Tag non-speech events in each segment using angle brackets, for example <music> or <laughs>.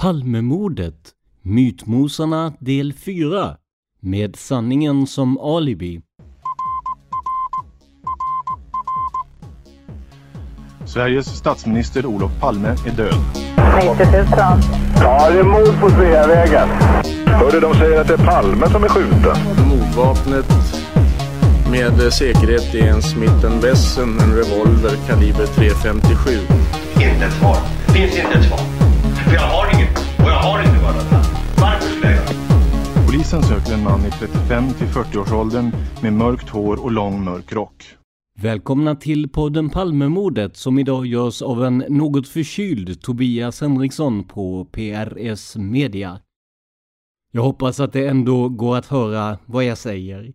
Palmemordet Mytmosarna del 4 med sanningen som alibi. Sveriges statsminister Olof Palme är död. 90 000. Ja, det är mord på Sveavägen. Hörde de säger att det är Palme som är skjuten. Mordvapnet med säkerhet är en Smith Wesson, en revolver kaliber .357. Inte ett svar. Finns inte ett svar. För jag har Polisen söker en man i 35 till 40-årsåldern med mörkt hår och lång mörk rock. Välkomna till podden Palmemordet som idag görs av en något förkyld Tobias Henriksson på PRS Media. Jag hoppas att det ändå går att höra vad jag säger.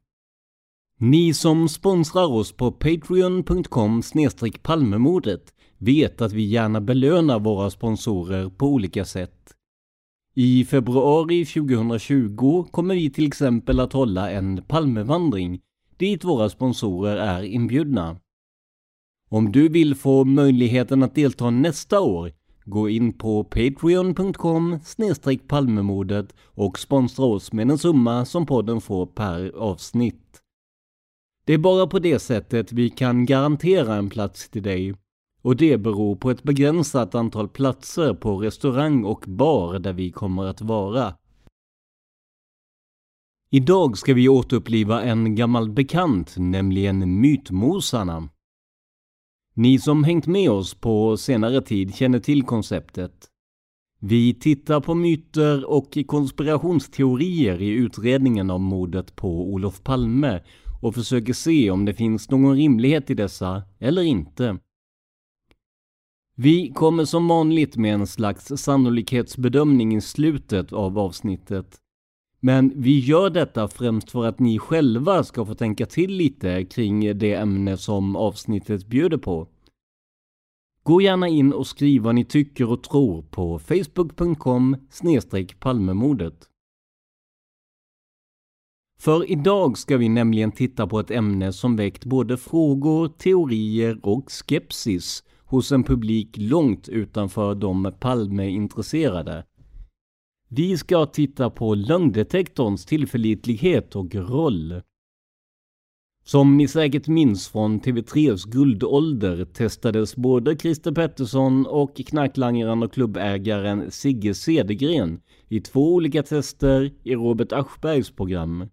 Ni som sponsrar oss på patreon.com palmemordet vet att vi gärna belönar våra sponsorer på olika sätt. I februari 2020 kommer vi till exempel att hålla en Palmevandring dit våra sponsorer är inbjudna. Om du vill få möjligheten att delta nästa år, gå in på patreon.com palmemodet och sponsra oss med en summa som podden får per avsnitt. Det är bara på det sättet vi kan garantera en plats till dig och det beror på ett begränsat antal platser på restaurang och bar där vi kommer att vara. Idag ska vi återuppliva en gammal bekant, nämligen Mytmosarna. Ni som hängt med oss på senare tid känner till konceptet. Vi tittar på myter och konspirationsteorier i utredningen om mordet på Olof Palme och försöker se om det finns någon rimlighet i dessa eller inte. Vi kommer som vanligt med en slags sannolikhetsbedömning i slutet av avsnittet. Men vi gör detta främst för att ni själva ska få tänka till lite kring det ämne som avsnittet bjuder på. Gå gärna in och skriv vad ni tycker och tror på facebook.com palmemordet. För idag ska vi nämligen titta på ett ämne som väckt både frågor, teorier och skepsis hos en publik långt utanför de Palme-intresserade. Vi ska titta på lögndetektorns tillförlitlighet och roll. Som ni säkert minns från TV3s guldålder testades både Christer Pettersson och knarklangaren och klubbägaren Sigge Cedergren i två olika tester i Robert Aschbergs program.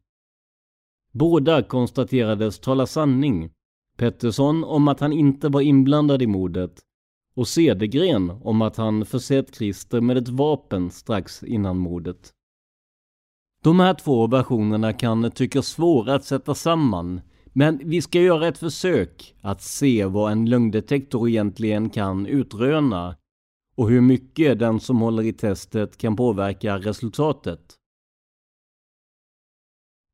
Båda konstaterades tala sanning. Pettersson om att han inte var inblandad i mordet och Cedergren om att han försett Christer med ett vapen strax innan mordet. De här två versionerna kan tyckas svåra att sätta samman, men vi ska göra ett försök att se vad en lögndetektor egentligen kan utröna och hur mycket den som håller i testet kan påverka resultatet.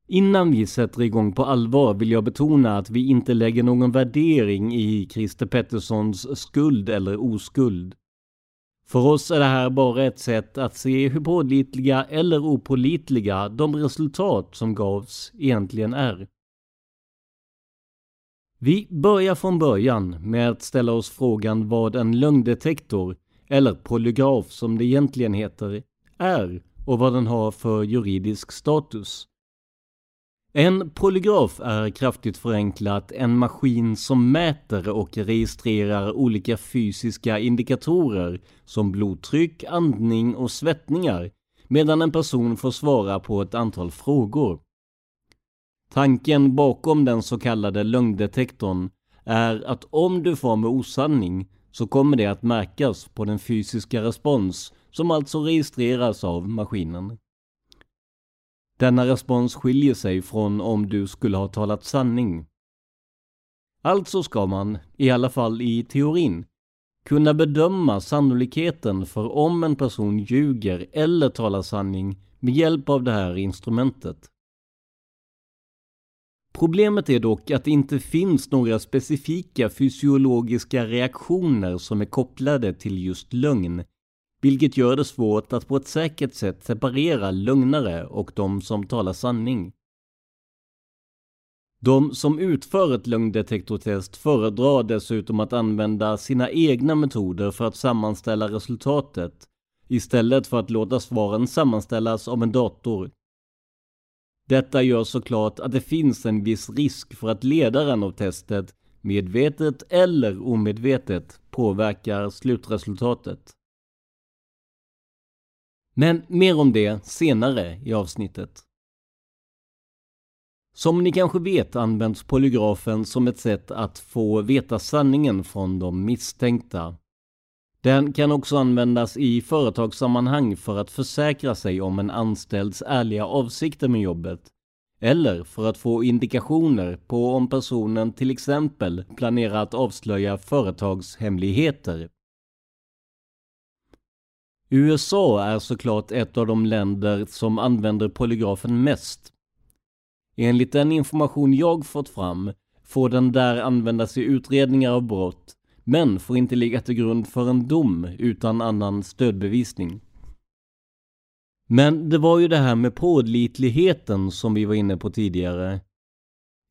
Innan vi sätter igång på allvar vill jag betona att vi inte lägger någon värdering i Christer Petterssons skuld eller oskuld. För oss är det här bara ett sätt att se hur pålitliga eller opålitliga de resultat som gavs egentligen är. Vi börjar från början med att ställa oss frågan vad en lögndetektor, eller polygraf som det egentligen heter, är och vad den har för juridisk status. En polygraf är kraftigt förenklat en maskin som mäter och registrerar olika fysiska indikatorer som blodtryck, andning och svettningar medan en person får svara på ett antal frågor. Tanken bakom den så kallade lögndetektorn är att om du får med osanning så kommer det att märkas på den fysiska respons som alltså registreras av maskinen. Denna respons skiljer sig från om du skulle ha talat sanning. Alltså ska man, i alla fall i teorin, kunna bedöma sannolikheten för om en person ljuger eller talar sanning med hjälp av det här instrumentet. Problemet är dock att det inte finns några specifika fysiologiska reaktioner som är kopplade till just lögn, vilket gör det svårt att på ett säkert sätt separera lögnare och de som talar sanning. De som utför ett lögndetektortest föredrar dessutom att använda sina egna metoder för att sammanställa resultatet istället för att låta svaren sammanställas av en dator. Detta gör såklart att det finns en viss risk för att ledaren av testet medvetet eller omedvetet påverkar slutresultatet. Men mer om det senare i avsnittet. Som ni kanske vet används polygrafen som ett sätt att få veta sanningen från de misstänkta. Den kan också användas i företagssammanhang för att försäkra sig om en anställds ärliga avsikter med jobbet. Eller för att få indikationer på om personen till exempel planerar att avslöja företagshemligheter. USA är såklart ett av de länder som använder polygrafen mest. Enligt den information jag fått fram får den där användas i utredningar av brott men får inte ligga till grund för en dom utan annan stödbevisning. Men det var ju det här med pålitligheten som vi var inne på tidigare.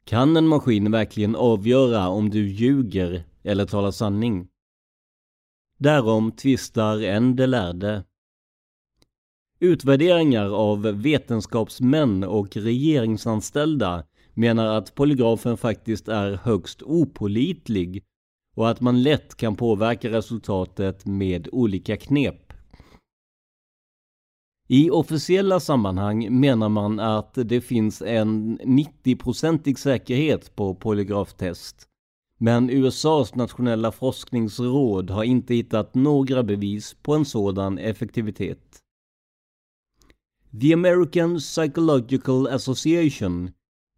Kan en maskin verkligen avgöra om du ljuger eller talar sanning? Därom tvistar en de lärde. Utvärderingar av vetenskapsmän och regeringsanställda menar att polygrafen faktiskt är högst opolitlig och att man lätt kan påverka resultatet med olika knep. I officiella sammanhang menar man att det finns en 90-procentig säkerhet på polygraftest. Men USAs nationella forskningsråd har inte hittat några bevis på en sådan effektivitet. The American Psychological Association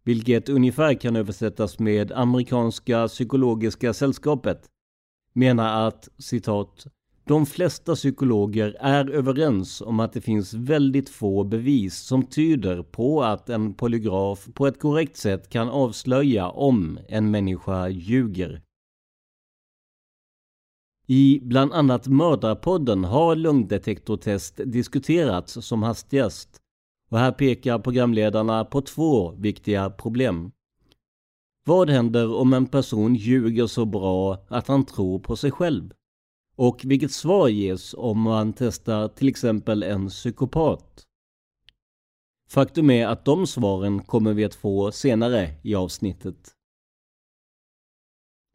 vilket ungefär kan översättas med Amerikanska psykologiska sällskapet, menar att citat de flesta psykologer är överens om att det finns väldigt få bevis som tyder på att en polygraf på ett korrekt sätt kan avslöja om en människa ljuger. I bland annat Mördarpodden har lungdetektortest diskuterats som hastigast och här pekar programledarna på två viktiga problem. Vad händer om en person ljuger så bra att han tror på sig själv? Och vilket svar ges om man testar till exempel en psykopat? Faktum är att de svaren kommer vi att få senare i avsnittet.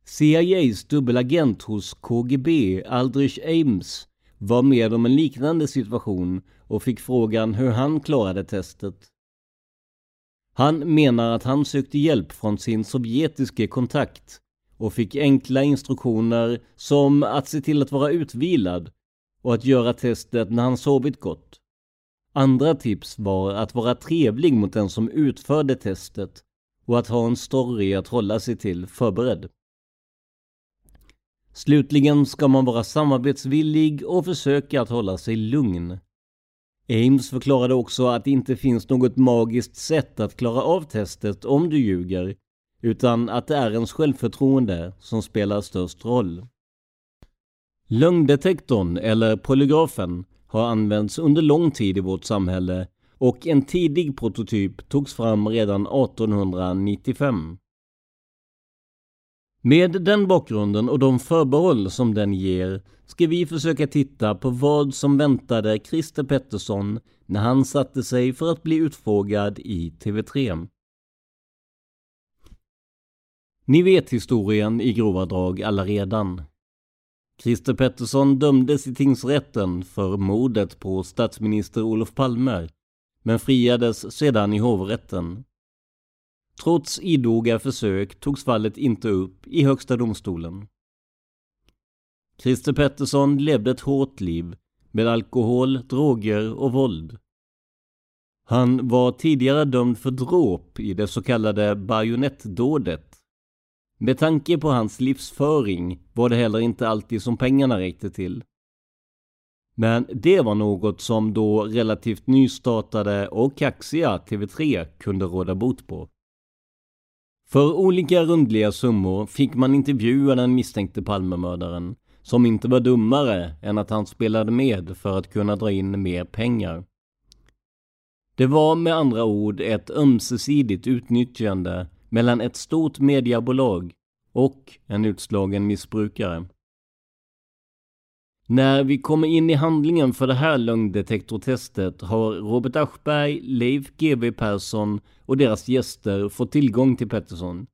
CIAs dubbelagent hos KGB, Aldrich Ames, var med om en liknande situation och fick frågan hur han klarade testet. Han menar att han sökte hjälp från sin sovjetiske kontakt och fick enkla instruktioner som att se till att vara utvilad och att göra testet när han sovit gott. Andra tips var att vara trevlig mot den som utförde testet och att ha en story att hålla sig till förberedd. Slutligen ska man vara samarbetsvillig och försöka att hålla sig lugn. Ames förklarade också att det inte finns något magiskt sätt att klara av testet om du ljuger, utan att det är ens självförtroende som spelar störst roll. Lögndetektorn, eller polygrafen, har använts under lång tid i vårt samhälle och en tidig prototyp togs fram redan 1895. Med den bakgrunden och de förbehåll som den ger ska vi försöka titta på vad som väntade Christer Pettersson när han satte sig för att bli utfrågad i TV3. Ni vet historien i grova drag allaredan. Christer Pettersson dömdes i tingsrätten för mordet på statsminister Olof Palme, men friades sedan i hovrätten. Trots idoga försök togs fallet inte upp i Högsta domstolen. Christer Pettersson levde ett hårt liv med alkohol, droger och våld. Han var tidigare dömd för dråp i det så kallade bajonettdådet. Med tanke på hans livsföring var det heller inte alltid som pengarna räckte till. Men det var något som då relativt nystartade och kaxiga TV3 kunde råda bot på. För olika rundliga summor fick man intervjua den misstänkte Palmemördaren, som inte var dummare än att han spelade med för att kunna dra in mer pengar. Det var med andra ord ett ömsesidigt utnyttjande mellan ett stort mediebolag och en utslagen missbrukare. När vi kommer in i handlingen för det här lögndetektortestet har Robert Aschberg, Leif GW Persson och deras gäster fått tillgång till Pettersson.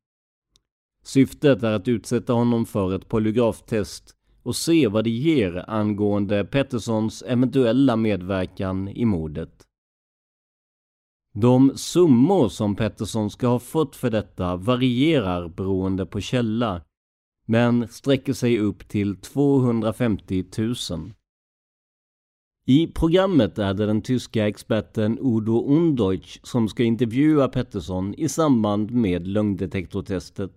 Syftet är att utsätta honom för ett polygraftest och se vad det ger angående Petterssons eventuella medverkan i mordet. De summor som Pettersson ska ha fått för detta varierar beroende på källa men sträcker sig upp till 250 000. I programmet är det den tyska experten Udo Undeutsch som ska intervjua Pettersson i samband med lögndetektortestet.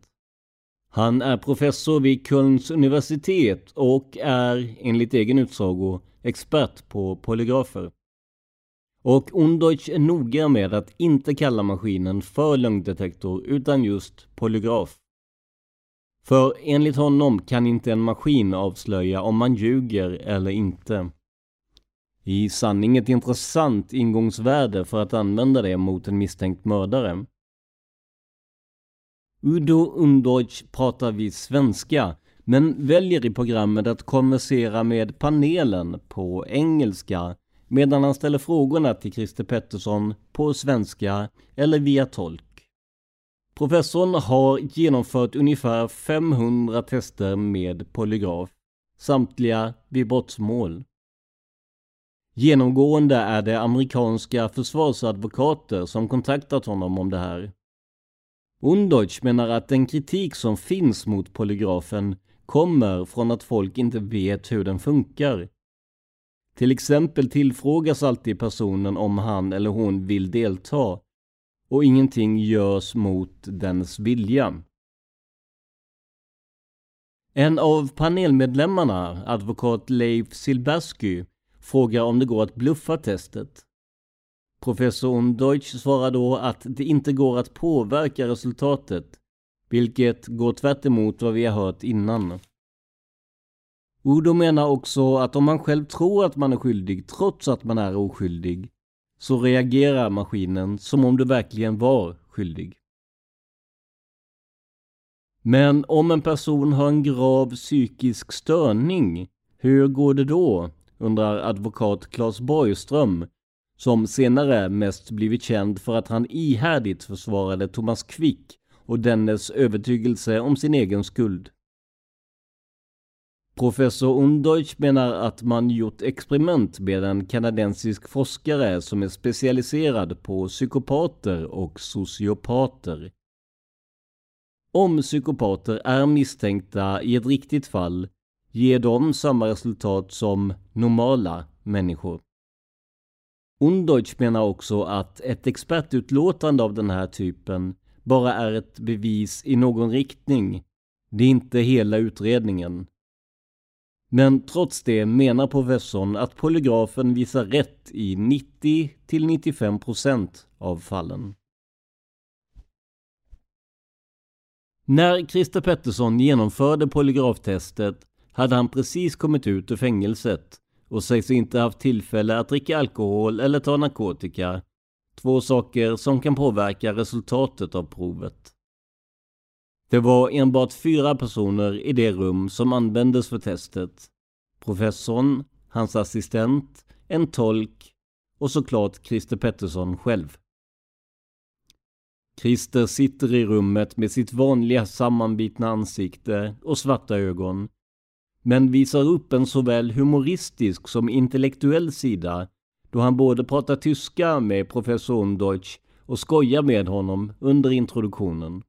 Han är professor vid Kölns universitet och är, enligt egen utsago, expert på polygrafer. Och Undeutsch är noga med att inte kalla maskinen för lögndetektor utan just polygraf. För enligt honom kan inte en maskin avslöja om man ljuger eller inte. I sanning ett intressant ingångsvärde för att använda det mot en misstänkt mördare. Udo Undeutsch pratar viss svenska, men väljer i programmet att konversera med panelen på engelska medan han ställer frågorna till Christer Pettersson på svenska eller via tolk. Professorn har genomfört ungefär 500 tester med polygraf, samtliga vid brottsmål. Genomgående är det amerikanska försvarsadvokater som kontaktat honom om det här. Undeutsch menar att den kritik som finns mot polygrafen kommer från att folk inte vet hur den funkar. Till exempel tillfrågas alltid personen om han eller hon vill delta och ingenting görs mot dens vilja. En av panelmedlemmarna, advokat Leif Silbersky, frågar om det går att bluffa testet. Professor Deutsch svarar då att det inte går att påverka resultatet, vilket går tvärt vad vi har hört innan. Udo menar också att om man själv tror att man är skyldig trots att man är oskyldig, så reagerar maskinen som om du verkligen var skyldig. Men om en person har en grav psykisk störning, hur går det då? undrar advokat Claes Borgström, som senare mest blivit känd för att han ihärdigt försvarade Thomas Quick och dennes övertygelse om sin egen skuld. Professor Undeutsch menar att man gjort experiment med en kanadensisk forskare som är specialiserad på psykopater och sociopater. Om psykopater är misstänkta i ett riktigt fall ger de samma resultat som normala människor. Undeutsch menar också att ett expertutlåtande av den här typen bara är ett bevis i någon riktning. Det är inte hela utredningen. Men trots det menar professorn att polygrafen visar rätt i 90-95% av fallen. När Christer Pettersson genomförde polygraftestet hade han precis kommit ut ur fängelset och sägs inte haft tillfälle att dricka alkohol eller ta narkotika. Två saker som kan påverka resultatet av provet. Det var enbart fyra personer i det rum som användes för testet. Professorn, hans assistent, en tolk och såklart Christer Pettersson själv. Christer sitter i rummet med sitt vanliga sammanbitna ansikte och svarta ögon. Men visar upp en såväl humoristisk som intellektuell sida då han både pratar tyska med professor Deutsch och skojar med honom under introduktionen.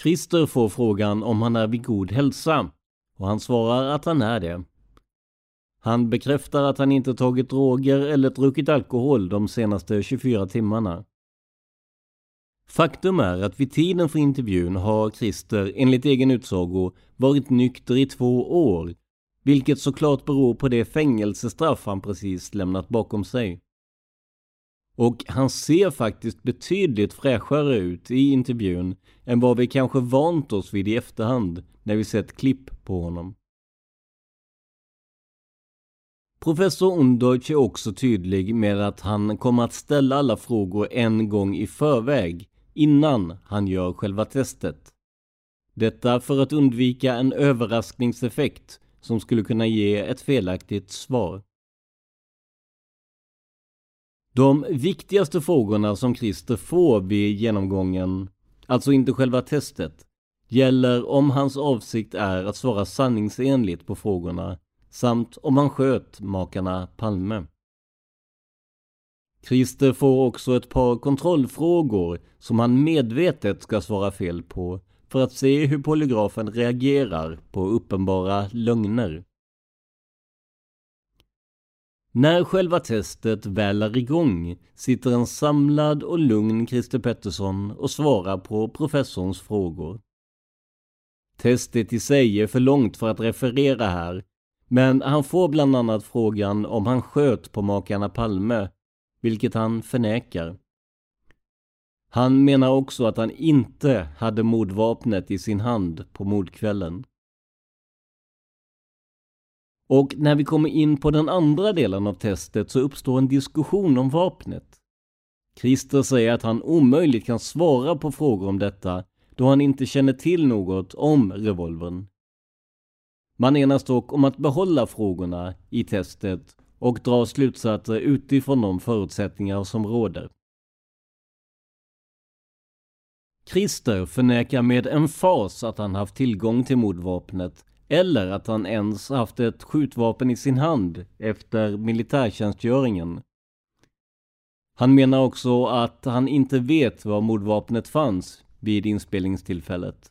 Christer får frågan om han är vid god hälsa och han svarar att han är det. Han bekräftar att han inte tagit droger eller druckit alkohol de senaste 24 timmarna. Faktum är att vid tiden för intervjun har Christer enligt egen utsago varit nykter i två år, vilket såklart beror på det fängelsestraff han precis lämnat bakom sig. Och han ser faktiskt betydligt fräschare ut i intervjun än vad vi kanske vant oss vid i efterhand när vi sett klipp på honom. Professor Undeutsch är också tydlig med att han kommer att ställa alla frågor en gång i förväg innan han gör själva testet. Detta för att undvika en överraskningseffekt som skulle kunna ge ett felaktigt svar. De viktigaste frågorna som Christer får vid genomgången, alltså inte själva testet, gäller om hans avsikt är att svara sanningsenligt på frågorna samt om han sköt makarna Palme. Christer får också ett par kontrollfrågor som han medvetet ska svara fel på för att se hur polygrafen reagerar på uppenbara lögner. När själva testet väl är igång sitter en samlad och lugn Christer Pettersson och svarar på professorns frågor. Testet i sig är för långt för att referera här, men han får bland annat frågan om han sköt på makarna Palme, vilket han förnekar. Han menar också att han inte hade mordvapnet i sin hand på mordkvällen. Och när vi kommer in på den andra delen av testet så uppstår en diskussion om vapnet. Christer säger att han omöjligt kan svara på frågor om detta då han inte känner till något om revolvern. Man enas dock om att behålla frågorna i testet och dra slutsatser utifrån de förutsättningar som råder. Christer förnekar med en fas att han haft tillgång till mordvapnet eller att han ens haft ett skjutvapen i sin hand efter militärtjänstgöringen. Han menar också att han inte vet var mordvapnet fanns vid inspelningstillfället.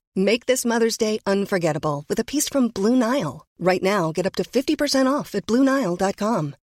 Make this Mother's Day unforgettable with a piece from Blue Nile. Right now, get up to 50% off at BlueNile.com.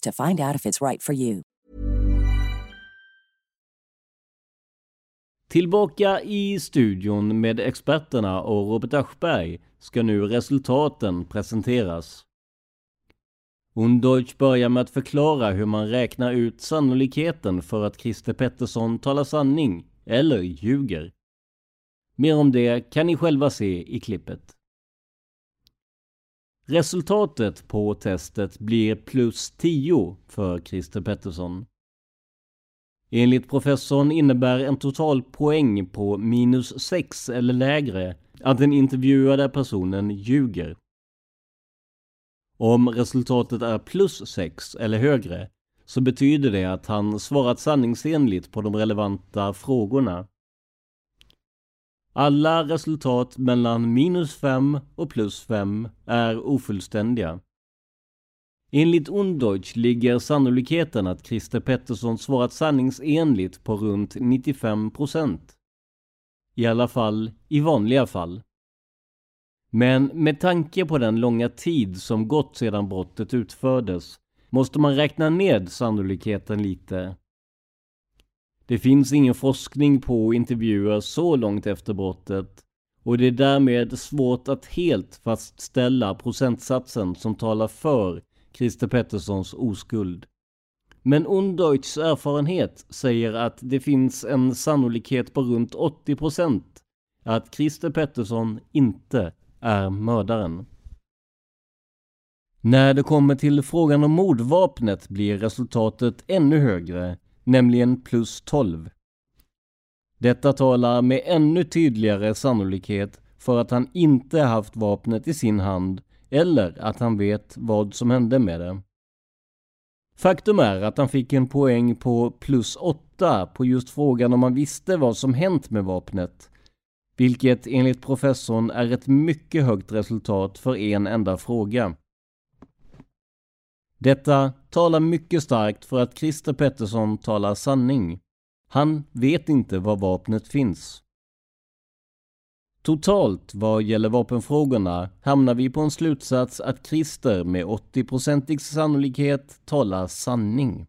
to find out if it's right for you. Tillbaka i studion med experterna och Robert Aschberg ska nu resultaten presenteras. Undeutsch börjar med att förklara hur man räknar ut sannolikheten för att Christer Pettersson talar sanning eller ljuger. Mer om det kan ni själva se i klippet. Resultatet på testet blir plus 10 för Christer Pettersson. Enligt professorn innebär en total poäng på minus 6 eller lägre att den intervjuade personen ljuger. Om resultatet är plus 6 eller högre så betyder det att han svarat sanningsenligt på de relevanta frågorna. Alla resultat mellan minus 5 och plus 5 är ofullständiga. Enligt Undeutsch ligger sannolikheten att Christer Pettersson svarat sanningsenligt på runt 95%. I alla fall i vanliga fall. Men med tanke på den långa tid som gått sedan brottet utfördes måste man räkna ned sannolikheten lite det finns ingen forskning på intervjuer så långt efter brottet och det är därmed svårt att helt fastställa procentsatsen som talar för Christer Petterssons oskuld. Men Undeutschs erfarenhet säger att det finns en sannolikhet på runt 80% att Christer Pettersson inte är mördaren. När det kommer till frågan om mordvapnet blir resultatet ännu högre nämligen plus 12. Detta talar med ännu tydligare sannolikhet för att han inte haft vapnet i sin hand eller att han vet vad som hände med det. Faktum är att han fick en poäng på plus 8 på just frågan om han visste vad som hänt med vapnet. Vilket enligt professorn är ett mycket högt resultat för en enda fråga. Detta talar mycket starkt för att Christer Pettersson talar sanning. Han vet inte var vapnet finns. Totalt vad gäller vapenfrågorna hamnar vi på en slutsats att Christer med 80-procentig sannolikhet talar sanning.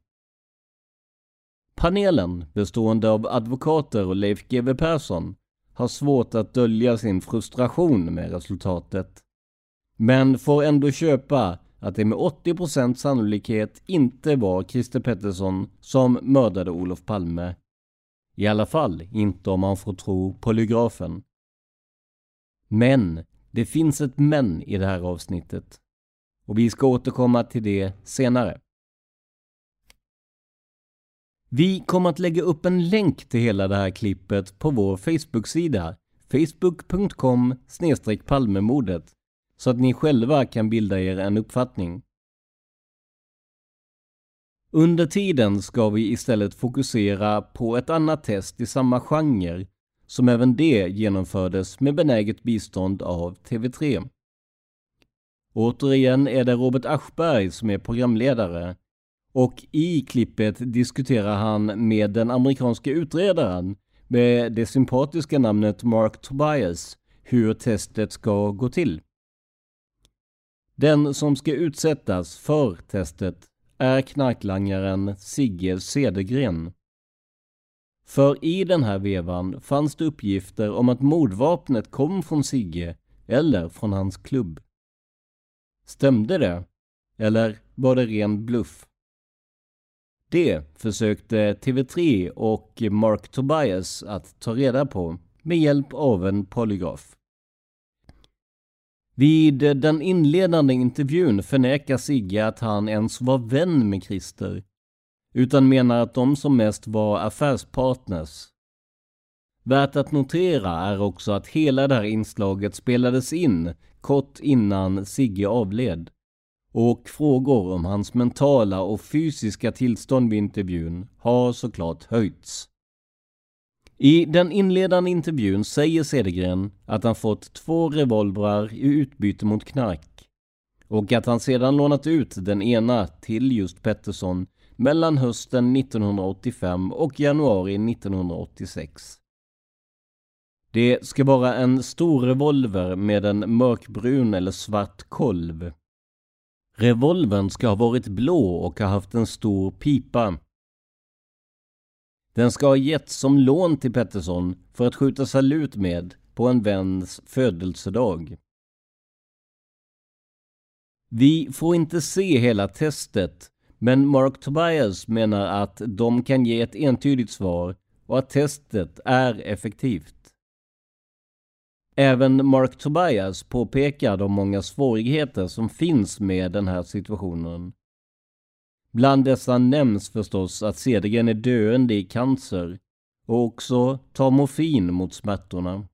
Panelen, bestående av advokater och Leif GW Persson, har svårt att dölja sin frustration med resultatet. Men får ändå köpa att det med 80% sannolikhet inte var Christer Pettersson som mördade Olof Palme. I alla fall inte om man får tro polygrafen. Men det finns ett men i det här avsnittet. Och vi ska återkomma till det senare. Vi kommer att lägga upp en länk till hela det här klippet på vår Facebook-sida facebook.com palmemordet så att ni själva kan bilda er en uppfattning. Under tiden ska vi istället fokusera på ett annat test i samma genre som även det genomfördes med benäget bistånd av TV3. Återigen är det Robert Aschberg som är programledare och i klippet diskuterar han med den amerikanska utredaren med det sympatiska namnet Mark Tobias hur testet ska gå till. Den som ska utsättas för testet är knarklangaren Sigge Cedergren. För i den här vevan fanns det uppgifter om att mordvapnet kom från Sigge eller från hans klubb. Stämde det? Eller var det ren bluff? Det försökte TV3 och Mark Tobias att ta reda på med hjälp av en polygraf. Vid den inledande intervjun förnekar Sigge att han ens var vän med Christer, utan menar att de som mest var affärspartners. Värt att notera är också att hela det här inslaget spelades in kort innan Sigge avled och frågor om hans mentala och fysiska tillstånd vid intervjun har såklart höjts. I den inledande intervjun säger Cedergren att han fått två revolvrar i utbyte mot knark och att han sedan lånat ut den ena till just Pettersson mellan hösten 1985 och januari 1986. Det ska vara en stor revolver med en mörkbrun eller svart kolv. Revolvern ska ha varit blå och ha haft en stor pipa. Den ska ha getts som lån till Pettersson för att skjuta salut med på en väns födelsedag. Vi får inte se hela testet, men Mark Tobias menar att de kan ge ett entydigt svar och att testet är effektivt. Även Mark Tobias påpekar de många svårigheter som finns med den här situationen. Bland dessa nämns förstås att Cedergren är döende i cancer och också tar morfin mot smärtorna.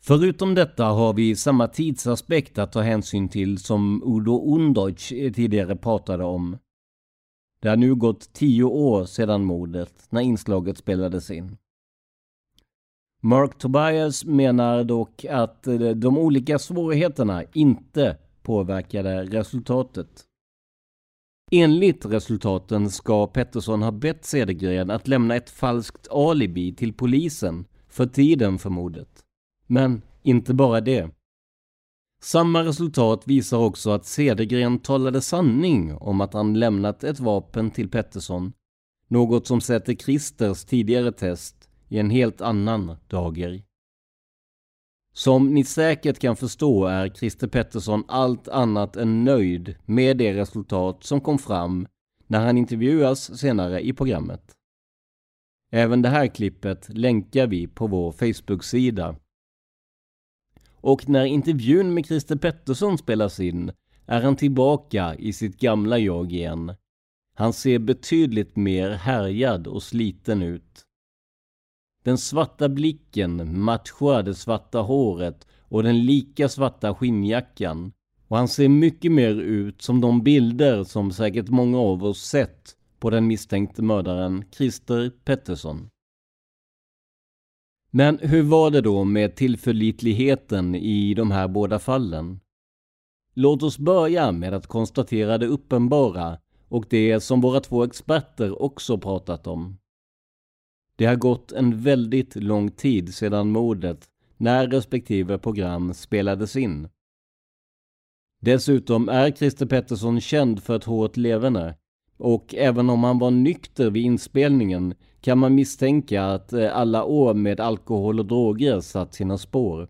Förutom detta har vi samma tidsaspekt att ta hänsyn till som Udo Undeutsch tidigare pratade om. Det har nu gått tio år sedan mordet när inslaget spelades in. Mark Tobias menar dock att de olika svårigheterna inte påverkade resultatet. Enligt resultaten ska Pettersson ha bett Cedergren att lämna ett falskt alibi till polisen för tiden för mordet. Men inte bara det. Samma resultat visar också att Cedergren talade sanning om att han lämnat ett vapen till Pettersson. Något som sätter Christers tidigare test i en helt annan dager. Som ni säkert kan förstå är Christer Pettersson allt annat än nöjd med det resultat som kom fram när han intervjuas senare i programmet. Även det här klippet länkar vi på vår Facebook-sida. Och när intervjun med Christer Pettersson spelas in är han tillbaka i sitt gamla jag igen. Han ser betydligt mer härjad och sliten ut. Den svarta blicken matchar det svarta håret och den lika svarta skinnjackan. Och han ser mycket mer ut som de bilder som säkert många av oss sett på den misstänkte mördaren Christer Pettersson. Men hur var det då med tillförlitligheten i de här båda fallen? Låt oss börja med att konstatera det uppenbara och det som våra två experter också pratat om. Det har gått en väldigt lång tid sedan mordet när respektive program spelades in. Dessutom är Christer Pettersson känd för ett hårt leverne och även om han var nykter vid inspelningen kan man misstänka att eh, alla år med alkohol och droger satt sina spår.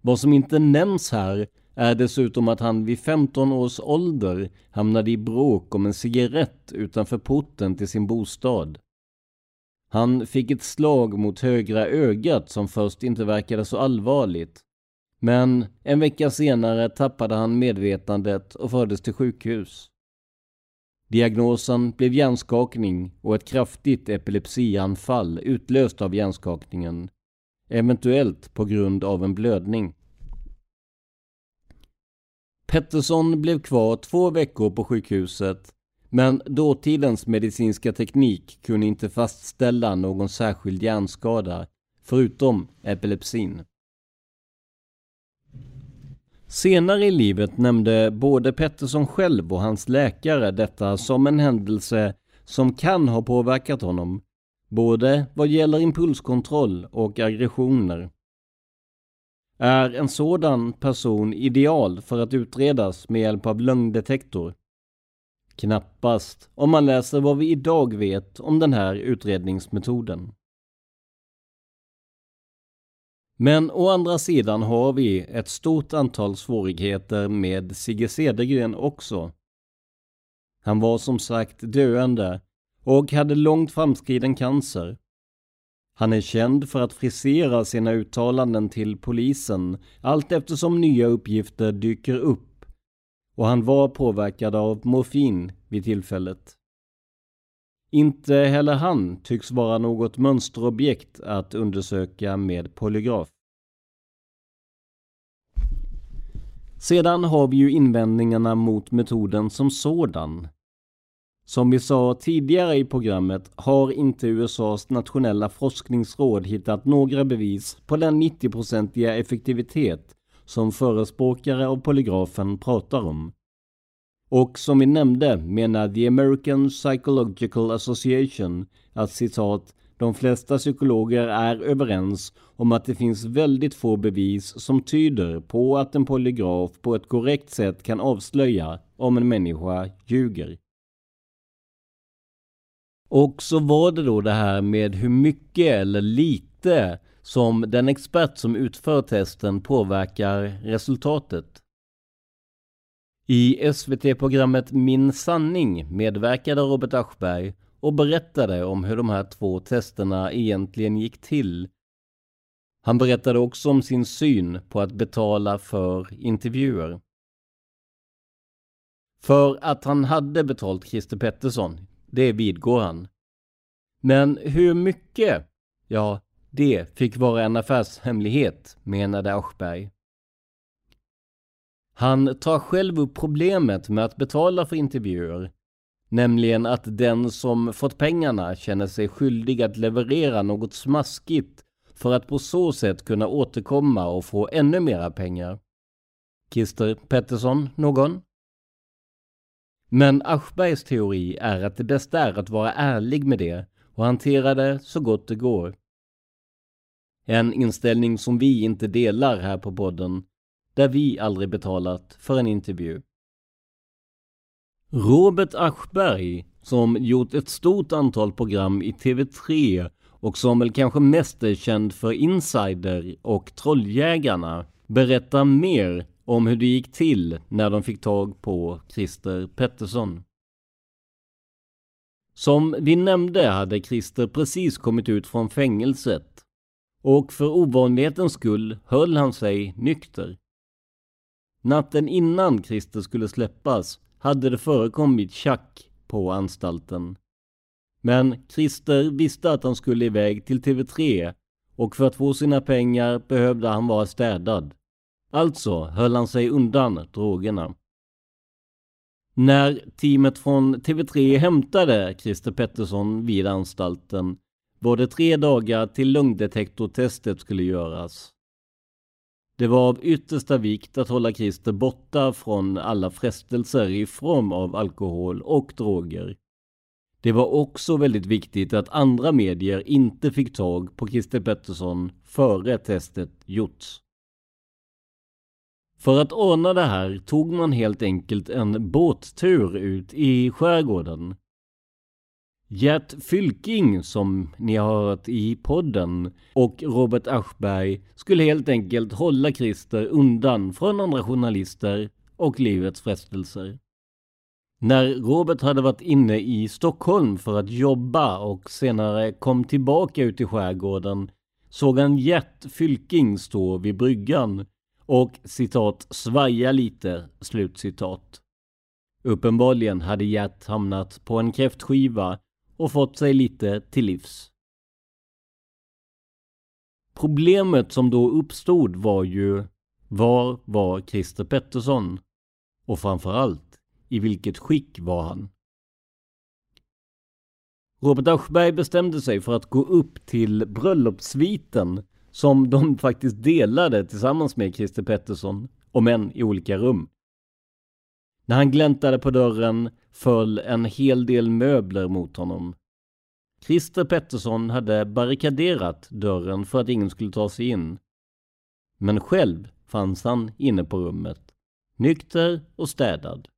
Vad som inte nämns här är dessutom att han vid 15 års ålder hamnade i bråk om en cigarett utanför porten till sin bostad. Han fick ett slag mot högra ögat som först inte verkade så allvarligt. Men en vecka senare tappade han medvetandet och fördes till sjukhus. Diagnosen blev hjärnskakning och ett kraftigt epilepsianfall utlöst av hjärnskakningen. Eventuellt på grund av en blödning. Pettersson blev kvar två veckor på sjukhuset men dåtidens medicinska teknik kunde inte fastställa någon särskild hjärnskada, förutom epilepsin. Senare i livet nämnde både Pettersson själv och hans läkare detta som en händelse som kan ha påverkat honom, både vad gäller impulskontroll och aggressioner. Är en sådan person ideal för att utredas med hjälp av lögndetektor? Knappast, om man läser vad vi idag vet om den här utredningsmetoden. Men å andra sidan har vi ett stort antal svårigheter med Sigge Cedergren också. Han var som sagt döende och hade långt framskriden cancer. Han är känd för att frisera sina uttalanden till polisen allt eftersom nya uppgifter dyker upp och han var påverkad av morfin vid tillfället. Inte heller han tycks vara något mönsterobjekt att undersöka med polygraf. Sedan har vi ju invändningarna mot metoden som sådan. Som vi sa tidigare i programmet har inte USAs nationella forskningsråd hittat några bevis på den 90-procentiga effektivitet som förespråkare av polygrafen pratar om. Och som vi nämnde menar The American Psychological Association att citat de flesta psykologer är överens om att det finns väldigt få bevis som tyder på att en polygraf på ett korrekt sätt kan avslöja om en människa ljuger. Och så var det då det här med hur mycket eller lite som den expert som utför testen påverkar resultatet. I SVT-programmet Min sanning medverkade Robert Aschberg och berättade om hur de här två testerna egentligen gick till. Han berättade också om sin syn på att betala för intervjuer. För att han hade betalt Christer Pettersson, det vidgår han. Men hur mycket? Ja, det fick vara en affärshemlighet, menade Aschberg. Han tar själv upp problemet med att betala för intervjuer, nämligen att den som fått pengarna känner sig skyldig att leverera något smaskigt för att på så sätt kunna återkomma och få ännu mera pengar. Christer Pettersson, någon? Men Aschbergs teori är att det bästa är att vara ärlig med det och hantera det så gott det går. En inställning som vi inte delar här på podden, där vi aldrig betalat för en intervju. Robert Aschberg, som gjort ett stort antal program i TV3 och som väl kanske mest är känd för Insider och Trolljägarna, berättar mer om hur det gick till när de fick tag på Christer Pettersson. Som vi nämnde hade Christer precis kommit ut från fängelset och för ovanlighetens skull höll han sig nykter. Natten innan Christer skulle släppas hade det förekommit tjack på anstalten. Men Christer visste att han skulle iväg till TV3 och för att få sina pengar behövde han vara städad. Alltså höll han sig undan drogerna. När teamet från TV3 hämtade Christer Pettersson vid anstalten var det tre dagar till lungdetektortestet skulle göras. Det var av yttersta vikt att hålla Christer borta från alla frestelser i form av alkohol och droger. Det var också väldigt viktigt att andra medier inte fick tag på Christer Pettersson före testet gjorts. För att ordna det här tog man helt enkelt en båttur ut i skärgården. Gert Fylking, som ni har hört i podden, och Robert Aschberg skulle helt enkelt hålla Christer undan från andra journalister och livets frestelser. När Robert hade varit inne i Stockholm för att jobba och senare kom tillbaka ut i skärgården såg han Gert Fylking stå vid bryggan och citat svaja lite, slutcitat. Uppenbarligen hade Gert hamnat på en kräftskiva och fått sig lite till livs. Problemet som då uppstod var ju var var Christer Pettersson? Och framförallt, i vilket skick var han? Robert Aschberg bestämde sig för att gå upp till bröllopssviten som de <laughs> faktiskt delade tillsammans med Christer Pettersson, om än i olika rum. När han gläntade på dörren föll en hel del möbler mot honom. Christer Pettersson hade barrikaderat dörren för att ingen skulle ta sig in. Men själv fanns han inne på rummet, nykter och städad.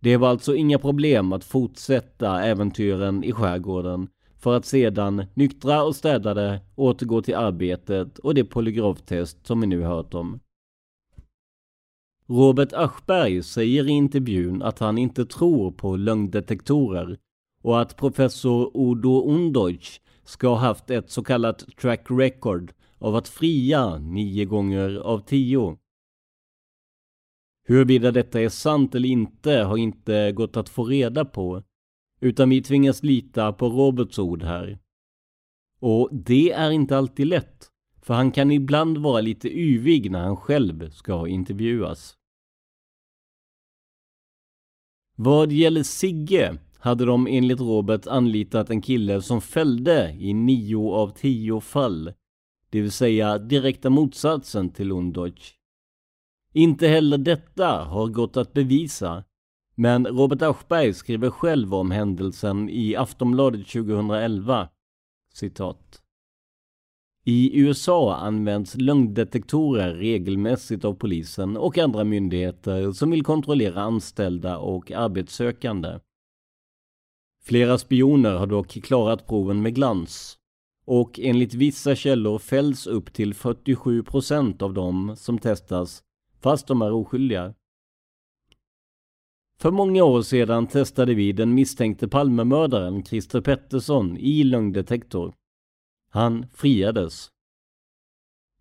Det var alltså inga problem att fortsätta äventyren i skärgården för att sedan, nyktra och städade, återgå till arbetet och det polygraftest som vi nu hört om. Robert Aschberg säger i intervjun att han inte tror på lögndetektorer och att professor Udo Undeutsch ska ha haft ett så kallat track record av att fria nio gånger av tio. Huruvida detta är sant eller inte har inte gått att få reda på, utan vi tvingas lita på Roberts ord här. Och det är inte alltid lätt, för han kan ibland vara lite yvig när han själv ska intervjuas. Vad gäller Sigge hade de enligt Robert anlitat en kille som fällde i nio av tio fall. Det vill säga direkta motsatsen till Undeutsch. Inte heller detta har gått att bevisa. Men Robert Aschberg skriver själv om händelsen i Aftonbladet 2011. Citat. I USA används lögndetektorer regelmässigt av polisen och andra myndigheter som vill kontrollera anställda och arbetssökande. Flera spioner har dock klarat proven med glans. Och enligt vissa källor fälls upp till 47 procent av dem som testas, fast de är oskyldiga. För många år sedan testade vi den misstänkte Palmemördaren Christer Pettersson i lögndetektor. Han friades.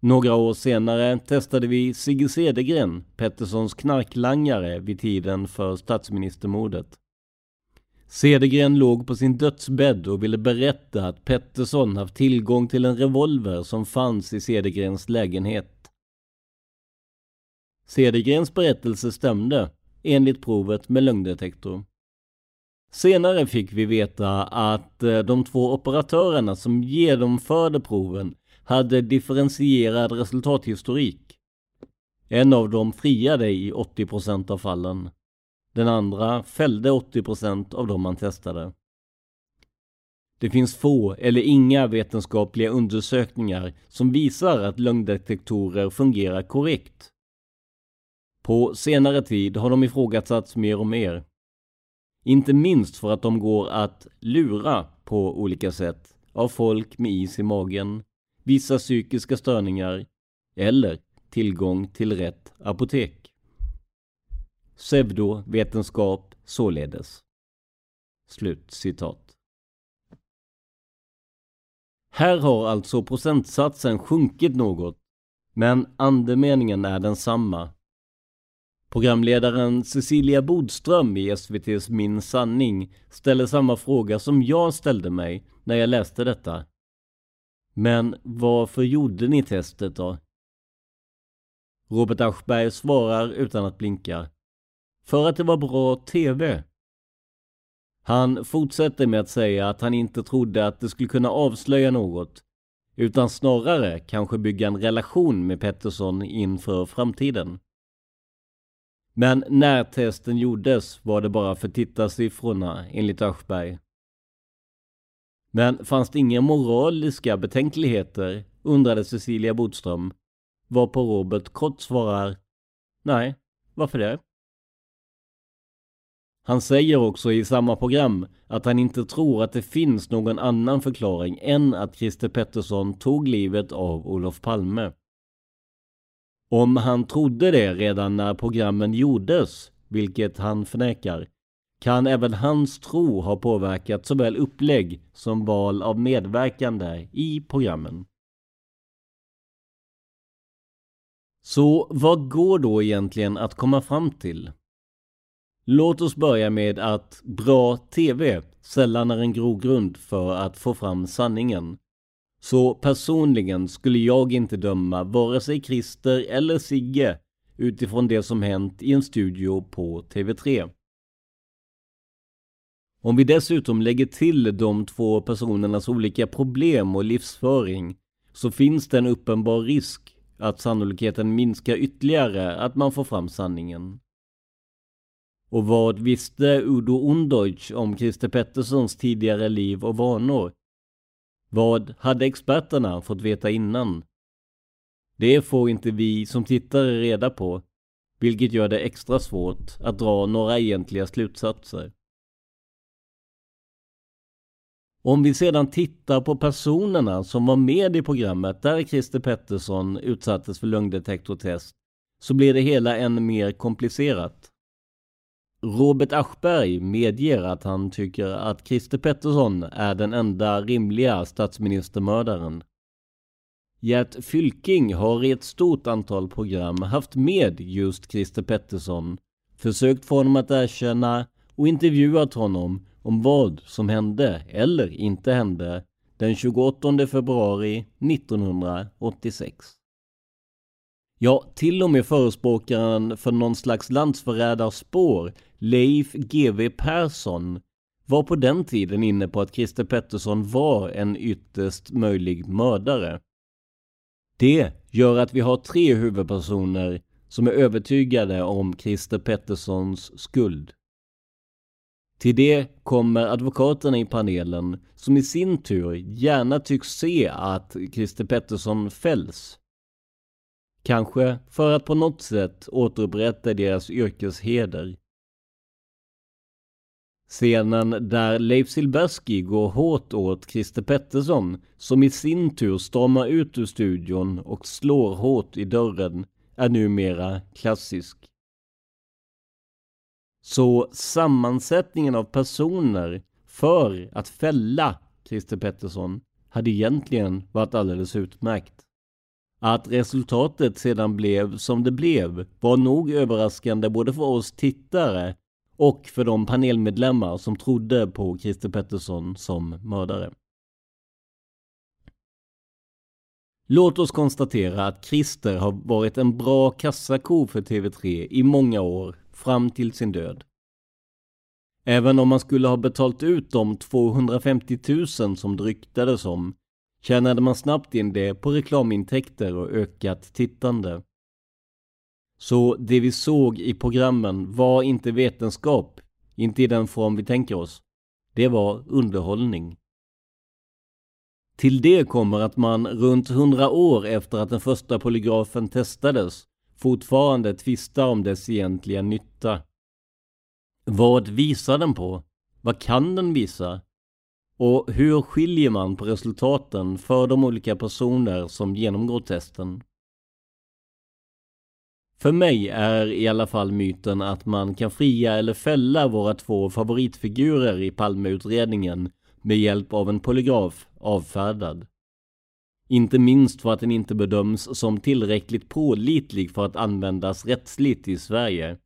Några år senare testade vi Sigge Cedergren, Petterssons knarklangare vid tiden för statsministermordet. Cedergren låg på sin dödsbädd och ville berätta att Pettersson haft tillgång till en revolver som fanns i Cedergrens lägenhet. Cedergrens berättelse stämde, enligt provet med lögndetektor. Senare fick vi veta att eh, de två operatörerna som genomförde proven hade differentierad resultathistorik. En av dem friade i 80% av fallen. Den andra fällde 80% av dem man testade. Det finns få eller inga vetenskapliga undersökningar som visar att lögndetektorer fungerar korrekt. På senare tid har de ifrågasatts mer och mer. Inte minst för att de går att lura på olika sätt av folk med is i magen, vissa psykiska störningar eller tillgång till rätt apotek. Pseudovetenskap således. Slut citat. Här har alltså procentsatsen sjunkit något, men andemeningen är densamma. Programledaren Cecilia Bodström i SVTs Min sanning ställer samma fråga som jag ställde mig när jag läste detta. Men varför gjorde ni testet då? Robert Aschberg svarar utan att blinka. För att det var bra TV. Han fortsätter med att säga att han inte trodde att det skulle kunna avslöja något, utan snarare kanske bygga en relation med Pettersson inför framtiden. Men när testen gjordes var det bara för tittarsiffrorna, enligt Aschberg. Men fanns det inga moraliska betänkligheter? undrade Cecilia Bodström. Varpå Robert kort svarar Nej, varför det? Han säger också i samma program att han inte tror att det finns någon annan förklaring än att Christer Pettersson tog livet av Olof Palme. Om han trodde det redan när programmen gjordes, vilket han förnekar, kan även hans tro ha påverkat såväl upplägg som val av medverkande i programmen. Så vad går då egentligen att komma fram till? Låt oss börja med att bra TV sällan är en grogrund för att få fram sanningen. Så personligen skulle jag inte döma vare sig Christer eller Sigge utifrån det som hänt i en studio på TV3. Om vi dessutom lägger till de två personernas olika problem och livsföring så finns det en uppenbar risk att sannolikheten minskar ytterligare att man får fram sanningen. Och vad visste Udo Undeutsch om Christer Petterssons tidigare liv och vanor? Vad hade experterna fått veta innan? Det får inte vi som tittare reda på, vilket gör det extra svårt att dra några egentliga slutsatser. Om vi sedan tittar på personerna som var med i programmet där Christer Pettersson utsattes för lögndetektortest så blir det hela än mer komplicerat. Robert Aschberg medger att han tycker att Christer Pettersson är den enda rimliga statsministermördaren. Gert Fylking har i ett stort antal program haft med just Christer Pettersson, försökt få honom att erkänna och intervjuat honom om vad som hände eller inte hände den 28 februari 1986. Ja, till och med förespråkaren för någon slags landsförrädarspår, Leif GW Persson, var på den tiden inne på att Christer Pettersson var en ytterst möjlig mördare. Det gör att vi har tre huvudpersoner som är övertygade om Christer Petterssons skuld. Till det kommer advokaterna i panelen som i sin tur gärna tycks se att Christer Pettersson fälls. Kanske för att på något sätt återupprätta deras yrkesheder. Scenen där Leif Silbersky går hårt åt Christer Pettersson som i sin tur stormar ut ur studion och slår hårt i dörren är numera klassisk. Så sammansättningen av personer för att fälla Christer Pettersson hade egentligen varit alldeles utmärkt. Att resultatet sedan blev som det blev var nog överraskande både för oss tittare och för de panelmedlemmar som trodde på Christer Pettersson som mördare. Låt oss konstatera att Christer har varit en bra kassako för TV3 i många år fram till sin död. Även om man skulle ha betalt ut de 250 000 som det ryktades om tjänade man snabbt in det på reklamintäkter och ökat tittande. Så det vi såg i programmen var inte vetenskap, inte i den form vi tänker oss. Det var underhållning. Till det kommer att man runt 100 år efter att den första polygrafen testades fortfarande tvistar om dess egentliga nytta. Vad visar den på? Vad kan den visa? Och hur skiljer man på resultaten för de olika personer som genomgår testen? För mig är i alla fall myten att man kan fria eller fälla våra två favoritfigurer i Palmeutredningen med hjälp av en polygraf avfärdad. Inte minst för att den inte bedöms som tillräckligt pålitlig för att användas rättsligt i Sverige.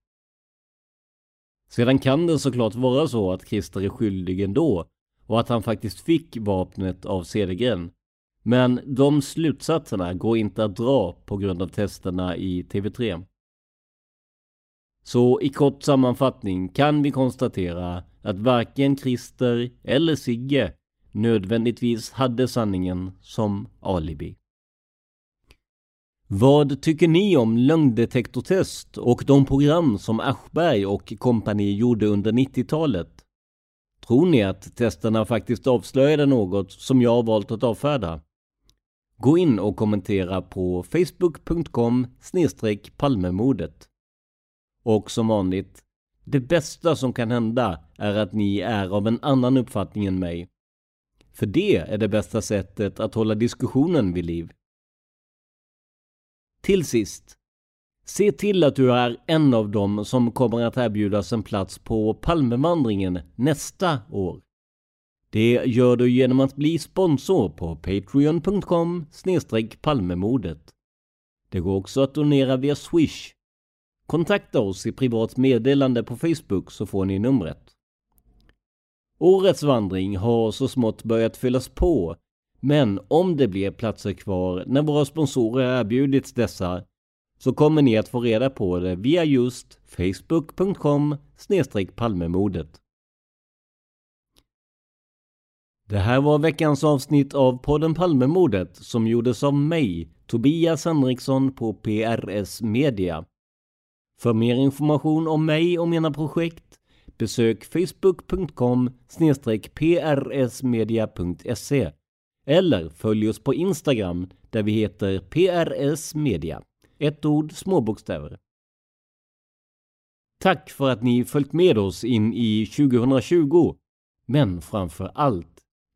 Sedan kan det såklart vara så att Christer är skyldig ändå och att han faktiskt fick vapnet av Cedergren. Men de slutsatserna går inte att dra på grund av testerna i TV3. Så i kort sammanfattning kan vi konstatera att varken Christer eller Sigge nödvändigtvis hade sanningen som alibi. Vad tycker ni om lögndetektortest och de program som Aschberg och kompani gjorde under 90-talet? Tror ni att testerna faktiskt avslöjade något som jag valt att avfärda? Gå in och kommentera på facebook.com palmemordet. Och som vanligt, det bästa som kan hända är att ni är av en annan uppfattning än mig. För det är det bästa sättet att hålla diskussionen vid liv. Till sist, se till att du är en av dem som kommer att erbjudas en plats på Palmevandringen nästa år. Det gör du genom att bli sponsor på patreon.com palmemodet. Det går också att donera via Swish. Kontakta oss i privat meddelande på Facebook så får ni numret. Årets vandring har så smått börjat fyllas på, men om det blir platser kvar när våra sponsorer erbjudits dessa så kommer ni att få reda på det via just facebook.com palmemodet. Det här var veckans avsnitt av podden Palmemordet som gjordes av mig, Tobias Henriksson på PRS Media. För mer information om mig och mina projekt besök facebook.com prsmedia.se eller följ oss på Instagram där vi heter PRS Media. Ett ord, små bokstäver. Tack för att ni följt med oss in i 2020. Men framför allt,